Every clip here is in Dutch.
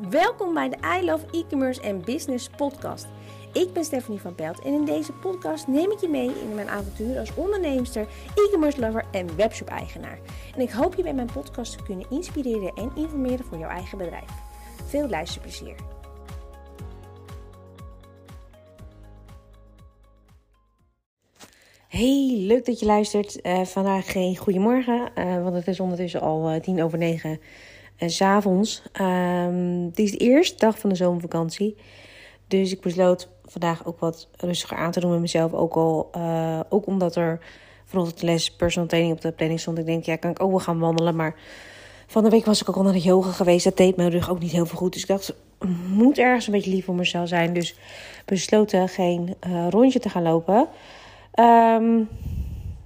Welkom bij de I Love E-commerce en Business podcast. Ik ben Stephanie van Pelt en in deze podcast neem ik je mee in mijn avontuur als onderneemster, e-commerce lover en webshop eigenaar. En ik hoop je bij mijn podcast te kunnen inspireren en informeren voor jouw eigen bedrijf. Veel luisterplezier. Hey, leuk dat je luistert. Uh, vandaag geen goedemorgen, uh, want het is ondertussen al uh, tien over negen uh, s avonds. Um, het is de eerste dag van de zomervakantie. Dus ik besloot vandaag ook wat rustiger aan te doen met mezelf. Ook, al, ook omdat er vanochtend les personal training op de planning stond. Ik denk, ja, kan ik ook wel gaan wandelen. Maar van de week was ik ook al naar de yoga geweest. Dat deed mijn rug ook niet heel veel goed. Dus ik dacht, moet ergens een beetje lief voor mezelf zijn. Dus besloten geen rondje te gaan lopen. Um,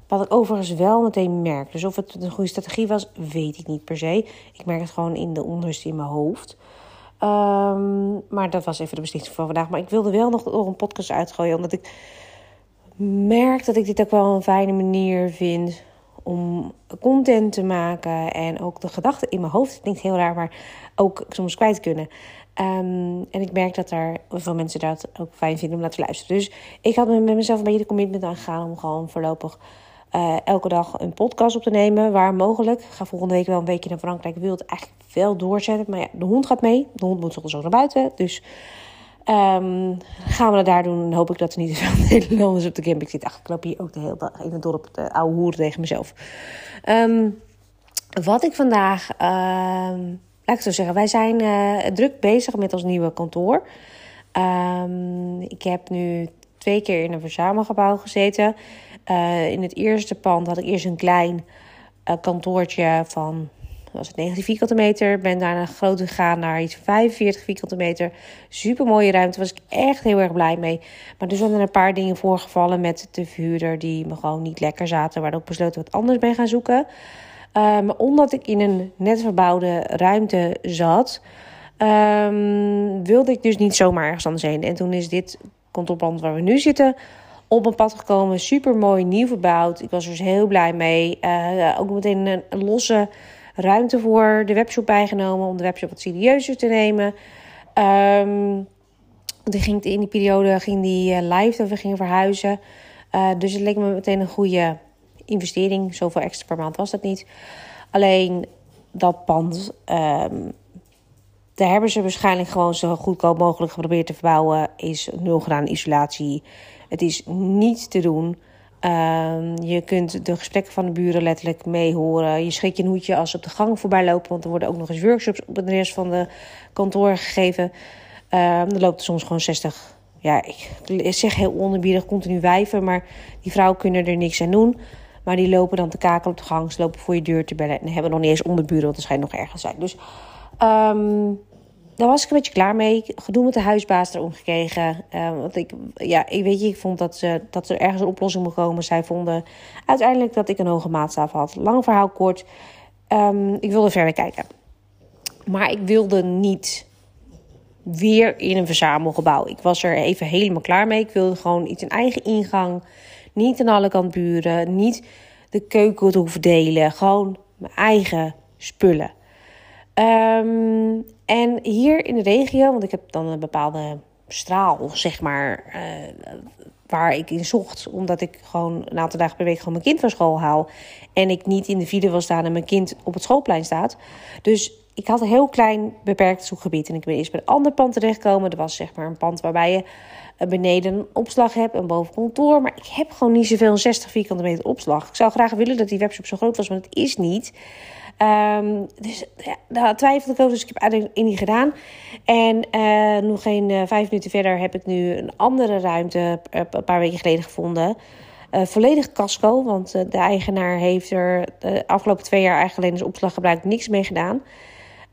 wat ik overigens wel meteen merk. Dus of het een goede strategie was, weet ik niet per se. Ik merk het gewoon in de onrust in mijn hoofd. Um, maar dat was even de beslissing van vandaag. Maar ik wilde wel nog een podcast uitgooien. Omdat ik merk dat ik dit ook wel een fijne manier vind om content te maken. En ook de gedachten in mijn hoofd. Het klinkt heel raar, maar ook soms kwijt kunnen. Um, en ik merk dat er veel mensen dat ook fijn vinden om naar te luisteren. Dus ik had met mezelf een beetje de commitment aangegaan om gewoon voorlopig uh, elke dag een podcast op te nemen, waar mogelijk. Ik ga volgende week wel een weekje naar Frankrijk. Ik wil het eigenlijk wel doorzetten. Maar ja, de hond gaat mee. De hond moet sowieso naar buiten. Dus um, gaan we dat daar doen. En hoop ik dat er niet veel Nederlanders op de camping zitten. Ach, ik loop hier ook de hele dag in het dorp de oude hoer tegen mezelf. Um, wat ik vandaag... Um, laat ik zo zeggen, wij zijn uh, druk bezig met ons nieuwe kantoor. Ik heb nu twee keer in een verzamelgebouw gezeten. Uh, in het eerste pand had ik eerst een klein uh, kantoortje van was het 19 vierkante meter. Ben daarna groot gegaan naar iets van 45 vierkante meter. Super mooie ruimte, was ik echt heel erg blij mee. Maar er zijn er een paar dingen voorgevallen met de verhuurder die me gewoon niet lekker zaten. Waardoor ik besloten wat anders ben gaan zoeken. Um, omdat ik in een net verbouwde ruimte zat, um, wilde ik dus niet zomaar ergens anders heen. En toen is dit kantoorpand waar we nu zitten op mijn pad gekomen. Super mooi, nieuw verbouwd. Ik was er dus heel blij mee. Uh, ook meteen een, een, losse ruimte voor de webshop bijgenomen. Om de webshop wat serieuzer te nemen. Um, die ging, in die periode ging die uh, live dat we gingen verhuizen. Uh, dus het leek me meteen een goede investering. Zoveel extra per maand was dat niet. Alleen dat pand. Um, daar hebben ze waarschijnlijk gewoon zo goedkoop mogelijk geprobeerd te verbouwen. Is nul gedaan isolatie. Het is niet te doen. Um, je kunt de gesprekken van de buren letterlijk meehoren. Je schrik je een hoedje als ze op de gang voorbij lopen. Want er worden ook nog eens workshops op de rest van de kantoren gegeven. Um, er loopt soms gewoon 60. Ja, ik zeg heel onerbiedig, continu wijven. Maar die vrouwen kunnen er niks aan doen. Maar die lopen dan te kakelen op de gang. Ze lopen voor je deur te bellen. En hebben nog niet eens onderburen, want er schijnt nog ergens zijn. Dus um, daar was ik een beetje klaar mee. Gedoe met de huisbaas erom gekregen. Uh, want ik, ja, ik weet je, ik vond dat, ze, dat er ergens een oplossing moet komen. Zij vonden uiteindelijk dat ik een hoge maatstaf had. Lang verhaal kort. Um, ik wilde verder kijken. Maar ik wilde niet weer in een verzamelgebouw. Ik was er even helemaal klaar mee. Ik wilde gewoon iets een eigen ingang. Niet aan alle kant buren. Niet de keuken te hoeven delen. Gewoon mijn eigen spullen. Um, en hier in de regio, want ik heb dan een bepaalde straal, zeg maar, uh, waar ik in zocht. Omdat ik gewoon een aantal dagen per week gewoon mijn kind van school haal. En ik niet in de file wil staan en mijn kind op het schoolplein staat. Dus ik had een heel klein beperkt zoekgebied. En ik ben eerst bij een ander pand terechtgekomen. Er was zeg maar een pand waarbij je beneden een opslag hebt en boven kantoor. Maar ik heb gewoon niet zoveel, een 60 vierkante meter opslag. Ik zou graag willen dat die webshop zo groot was, maar het is niet. Um, dus ja, daar twijfelde ik over, dus ik heb uiteindelijk gedaan. En uh, nog geen uh, vijf minuten verder heb ik nu een andere ruimte een paar weken geleden gevonden. Volledig casco, want de eigenaar heeft er de afgelopen twee jaar eigenlijk alleen als opslag gebruikt niks mee gedaan.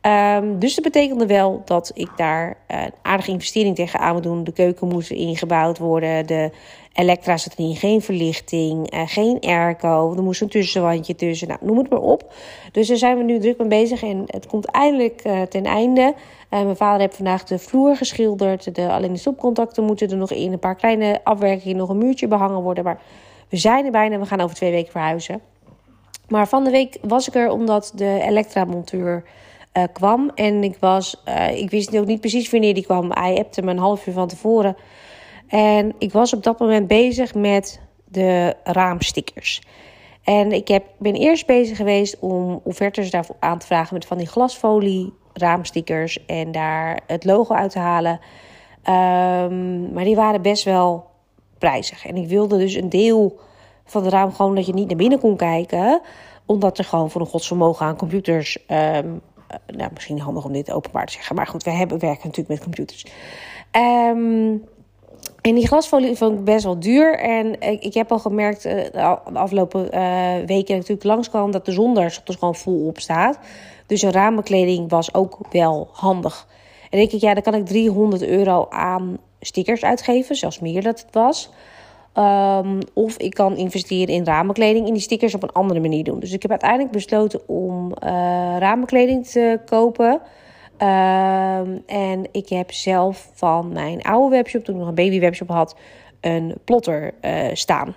Um, dus dat betekende wel dat ik daar een aardige investering tegenaan moet doen. De keuken moest ingebouwd worden, de Elektra zat erin, geen verlichting, uh, geen airco. Er moest een tussenwandje tussen. Nou, noem het maar op. Dus daar zijn we nu druk mee bezig en het komt eindelijk uh, ten einde. Mijn vader heeft vandaag de vloer geschilderd. De, alleen de stopcontacten moeten er nog in. Een paar kleine afwerkingen, nog een muurtje behangen worden. Maar we zijn er bijna. We gaan over twee weken verhuizen. Maar van de week was ik er omdat de Elektra-monteur uh, kwam. En ik was, uh, ik wist ook niet precies wanneer die kwam. Hij appte me een half uur van tevoren. En ik was op dat moment bezig met de raamstickers. En ik heb, ben eerst bezig geweest om offertes daarvoor aan te vragen met van die glasfolie raamstickers en daar het logo uit te halen. Um, maar die waren best wel prijzig. En ik wilde dus een deel van de raam gewoon dat je niet naar binnen kon kijken. Omdat er gewoon voor een godsvermogen aan computers. Um, nou, misschien handig om dit openbaar te zeggen. Maar goed, we hebben, werken natuurlijk met computers. Um, en die glasfolie vond ik best wel duur. En ik, ik heb al gemerkt uh, de afgelopen uh, weken natuurlijk langskwam dat de zon daar dus gewoon vol op staat. Dus een ramenkleding was ook wel handig. En denk ik, ja, dan kan ik 300 euro aan stickers uitgeven, zelfs meer dat het was. Um, of ik kan investeren in ramenkleding en die stickers op een andere manier doen. Dus ik heb uiteindelijk besloten om uh, ramenkleding te kopen. Um, en ik heb zelf van mijn oude webshop, toen ik nog een baby webshop had, een plotter uh, staan.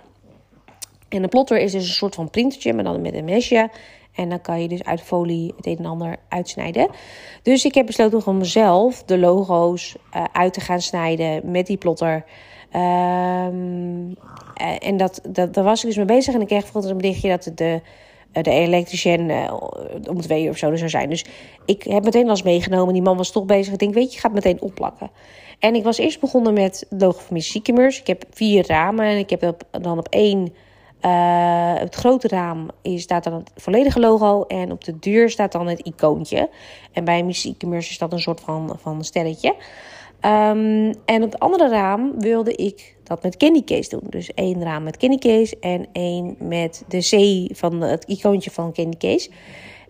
En een plotter is dus een soort van printertje, maar dan met een mesje. En dan kan je dus uit folie het een en ander uitsnijden. Dus ik heb besloten om mezelf de logo's uh, uit te gaan snijden met die plotter. Um, en dat, dat, daar was ik dus mee bezig. En ik kreeg bijvoorbeeld een berichtje dat de, de elektricien uh, om twee uur of zo er zou zijn. Dus ik heb meteen alles meegenomen. Die man was toch bezig. Ik denk, weet je, ik ga het meteen opplakken. En ik was eerst begonnen met het logo van Ziekemers. Ik heb vier ramen en ik heb dan op één het grote raam is, staat dan het volledige logo en op de deur staat dan het icoontje. En bij muziekcommerce is dat een soort van, van sterretje. Um, en op het andere raam wilde ik dat met Candy Case doen. Dus één raam met Candy Case en één met de C van het icoontje van Candy Case.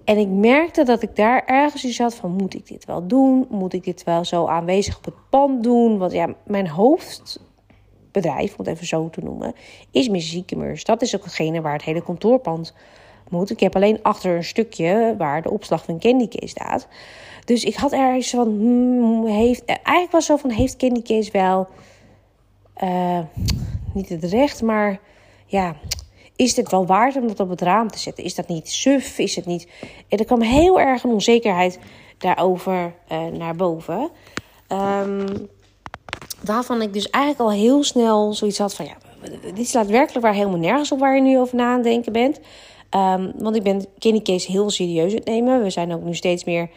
En ik merkte dat ik daar ergens in zat van... moet ik dit wel doen? Moet ik dit wel zo aanwezig op het pand doen? Want ja, mijn hoofd bedrijf, om het even zo te noemen, is Miss Dat is ook hetgene waar het hele kantoorpand moet. Ik heb alleen achter een stukje waar de opslag van Candycase staat. Dus ik had ergens van, hmm, heeft, eigenlijk was zo van, heeft Candycase wel, uh, niet het recht, maar ja, is het wel waard om dat op het raam te zetten? Is dat niet suf? Is het niet... Er kwam heel erg een onzekerheid daarover uh, naar boven. Um, waarvan ik dus eigenlijk al heel snel zoiets had van ja, dit slaat werkelijk waar helemaal nergens op waar je nu over na aan denken bent. Um, want ik ben Kenny Case heel serieus het nemen. We zijn ook nu steeds meer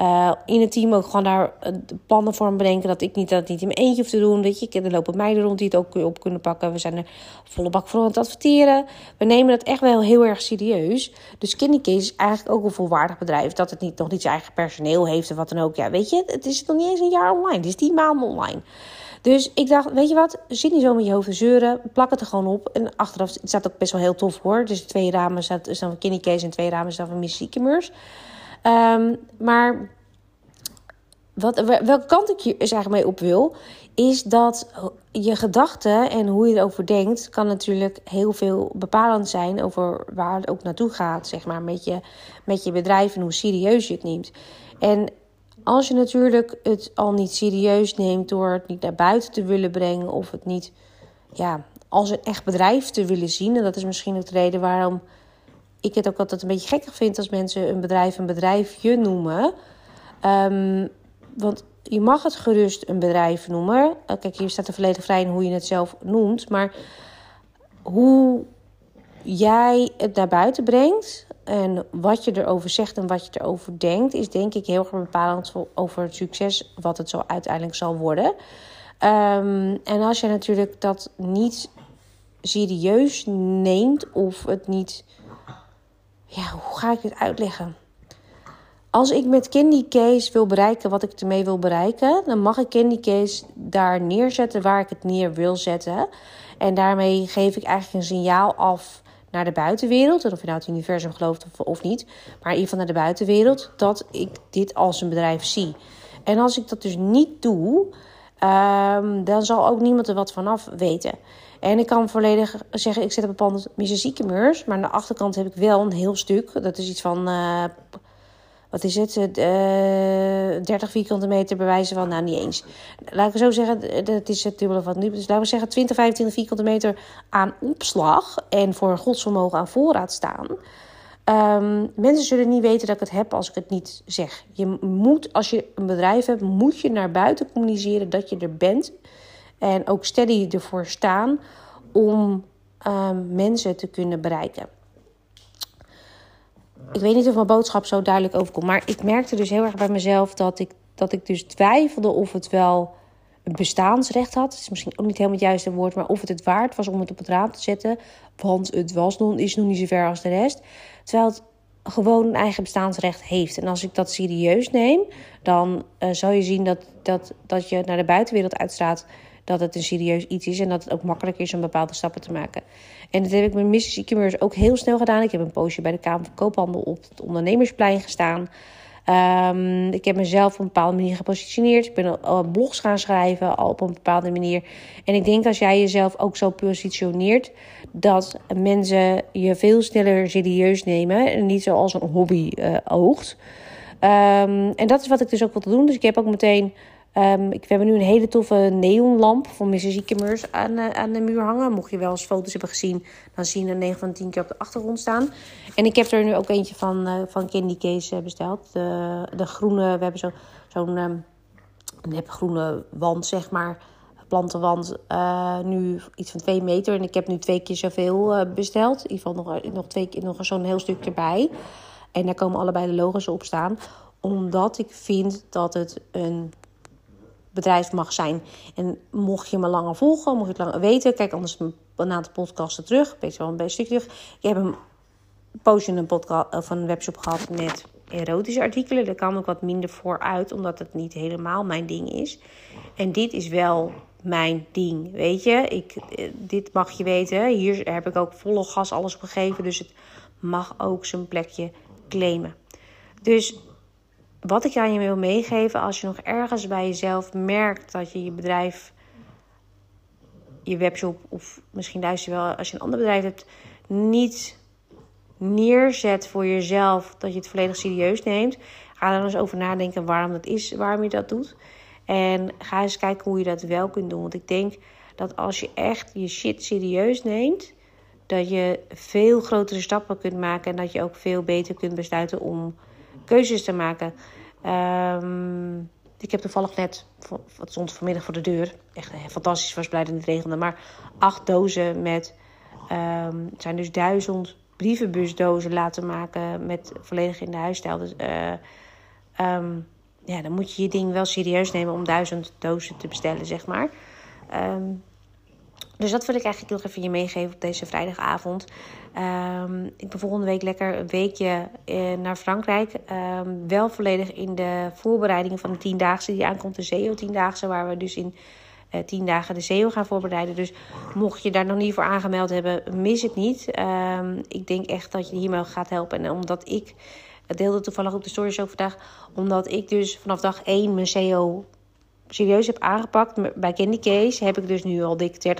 uh, in het team ook gewoon daar uh, plannen voor bedenken. Dat ik niet, dat niet in mijn eentje hoef te doen. Weet je, er lopen meiden rond die het ook op kunnen pakken. We zijn er volle bak voor aan het adverteren. We nemen dat echt wel heel erg serieus. Dus Case is eigenlijk ook een volwaardig bedrijf. Dat het niet, nog niet zijn eigen personeel heeft of wat dan ook. Ja, weet je, het is nog niet eens een jaar online. Het is tien maanden online. Dus ik dacht, weet je wat, zit niet zo met je hoofd te zeuren. Plak het er gewoon op. En achteraf, het staat ook best wel heel tof hoor. Dus twee ramen dan van Kenny Case en twee ramen staan van Miss. Um, maar wat, welke kant ik is eigenlijk mee op wil, is dat je gedachten en hoe je erover denkt, kan natuurlijk heel veel bepalend zijn over waar het ook naartoe gaat, zeg maar, met je, met je bedrijf en hoe serieus je het neemt. En als je natuurlijk het al niet serieus neemt door het niet naar buiten te willen brengen of het niet ja, als een echt bedrijf te willen zien. En dat is misschien ook de reden waarom ik het ook altijd een beetje gekkig vind als mensen een bedrijf een bedrijfje noemen. Um, want je mag het gerust een bedrijf noemen. Eh, kijk, hier staat er volledig vrij in hoe je het zelf noemt. Maar hoe jij het naar buiten brengt en wat je erover zegt en wat je erover denkt, is denk ik heel erg bepalend over het succes wat het zo uiteindelijk zal worden. Um, en als je natuurlijk dat niet serieus neemt of het niet. Ja, hoe ga ik dit uitleggen? Als ik met Candy Case wil bereiken wat ik ermee wil bereiken, dan mag ik Candy Case daar neerzetten waar ik het neer wil zetten. En daarmee geef ik eigenlijk een signaal af naar de buitenwereld. En of je nou het universum gelooft of, niet. Maar in ieder geval naar de buitenwereld. Dat ik dit als een bedrijf zie. En als ik dat dus niet doe. Um, dan zal ook niemand er wat vanaf weten. En ik kan volledig zeggen, ik zet op een Mrs. Ziekemeurs. Maar aan de achterkant heb ik wel een heel stuk. Dat is iets van... Uh, wat is het, uh, eh, 30 vierkante meter bewijzen van, nou niet eens. Laat ik zo zeggen, dat is het dubbele van nu. Dus laten we zeggen 20, 25 vierkante meter aan opslag en voor godsvermogen aan voorraad staan. Ehm, mensen zullen niet weten dat ik het heb als ik het niet zeg. Je moet, als je een bedrijf hebt, moet je naar buiten communiceren dat je er bent. En ook steady ervoor staan om ehm, mensen te kunnen bereiken. Ik weet niet of mijn boodschap zo duidelijk overkomt. Maar ik merkte dus heel erg bij mezelf dat ik, dat ik dus twijfelde of het wel een bestaansrecht had. Het is misschien ook niet helemaal het juiste woord, maar of het het waard was om het op het raam te zetten. Want het was nog, is nog niet zo ver als de rest. Terwijl het gewoon een eigen bestaansrecht heeft. En als ik dat serieus neem, dan uh, zal je zien dat, dat, dat je naar de buitenwereld uitstraat dat het een serieus iets is en dat het ook makkelijk is om bepaalde stappen te maken. En dat heb ik met Mrs. E-commerce ook heel snel gedaan. Ik heb een poosje bij de Kamer van Koophandel op het ondernemersplein gestaan. Um, ik heb mezelf op een bepaalde manier gepositioneerd. Ik ben al blogs gaan schrijven al op een bepaalde manier. En ik denk als jij jezelf ook zo positioneert, dat mensen je veel sneller serieus nemen. En niet zoals een hobby uh, oogt. Um, en dat is wat ik dus ook wil doen. Dus ik heb ook meteen Um, ik, hebben nu een hele toffe neonlamp van Mrs. E-commerce aan, uh, aan de muur hangen. Mocht je wel eens foto's hebben gezien, dan zie je er 9 van 10 keer op de achtergrond staan. En ik heb er nu ook eentje van, uh, van Candy Case besteld. De, de groene, we hebben zo'n zo um, groene wand, zeg maar. Plantenwand, nu iets van 2 meter. En ik heb nu twee keer zoveel besteld. In ieder geval nog, nog, twee, nog zo'n heel stuk erbij. En daar komen allebei de logo's op staan. Omdat ik vind dat het een bedrijf mag zijn. En mocht je me langer volgen, mocht je het langer weten, kijk anders een aantal podcasten terug. Beetje wel een stukje terug. Ik heb een poosje een podcast of een webshop gehad met erotische artikelen. Daar kan ik wat minder voor uit, omdat het niet helemaal mijn ding is. En dit is wel mijn ding, weet je. Ik, eh, dit mag je weten. Hier heb ik ook volle gas alles op gegeven, dus het mag ook zijn plekje claimen. Dus wat ik aan je wil meegeven, als je nog ergens bij jezelf merkt dat je je bedrijf, je webshop of misschien luister je wel als je een ander bedrijf hebt, niet neerzet voor jezelf, dat je het volledig serieus neemt, ga dan eens over nadenken waarom dat is, waarom je dat doet. En ga eens kijken hoe je dat wel kunt doen. Want ik denk dat als je echt je shit serieus neemt, dat je veel grotere stappen kunt maken en dat je ook veel beter kunt besluiten om keuzes te maken. Um, ik heb toevallig net, wat stond vanmiddag voor de deur, echt fantastisch, was blij dat het regende, maar acht dozen met, um, het zijn dus duizend brievenbusdozen laten maken met volledig in de huisstijl. Dus uh, um, ja, dan moet je je ding wel serieus nemen om duizend dozen te bestellen, zeg maar. Dus dat wil ik eigenlijk nog even je meegeven op deze vrijdagavond. Um, ik ben volgende week lekker een weekje eh, naar Frankrijk. Um, wel volledig in de voorbereidingen van de tiendaagse die aankomt. De SEO-tiendaagse, waar we dus in uh, tien dagen de SEO gaan voorbereiden. Dus mocht je daar nog niet voor aangemeld hebben, mis het niet. Um, ik denk echt dat je hiermee gaat helpen. En omdat ik, het deelde toevallig op de stories ook vandaag, omdat ik dus vanaf dag 1 mijn SEO serieus heb aangepakt. Bij Candy Case heb ik dus nu al dik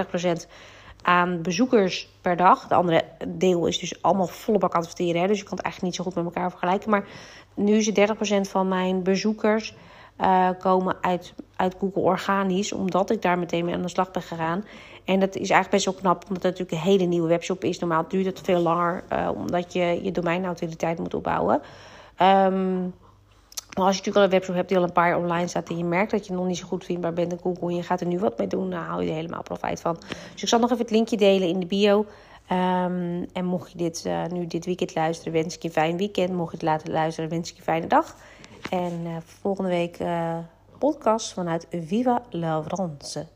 30% aan bezoekers per dag. De andere deel is dus allemaal volle bak adverteren. Hè? Dus je kan het eigenlijk niet zo goed met elkaar vergelijken. Maar nu is het 30% van mijn bezoekers uh, komen uit, uit Google organisch. Omdat ik daar meteen mee aan de slag ben gegaan. En dat is eigenlijk best wel knap, omdat het natuurlijk een hele nieuwe webshop is. Normaal duurt het veel langer, uh, omdat je je domeinautoriteit moet opbouwen. Um, maar als je natuurlijk al een webshop hebt die al een paar online staat en je merkt dat je nog niet zo goed vindbaar bent in Google en je gaat er nu wat mee doen, dan hou je er helemaal profijt van. Dus ik zal nog even het linkje delen in de bio. Um, en mocht je dit uh, nu dit weekend luisteren, wens ik je een fijn weekend. Mocht je het laten luisteren, wens ik je een fijne dag. En uh, volgende week uh, podcast vanuit Viva la France.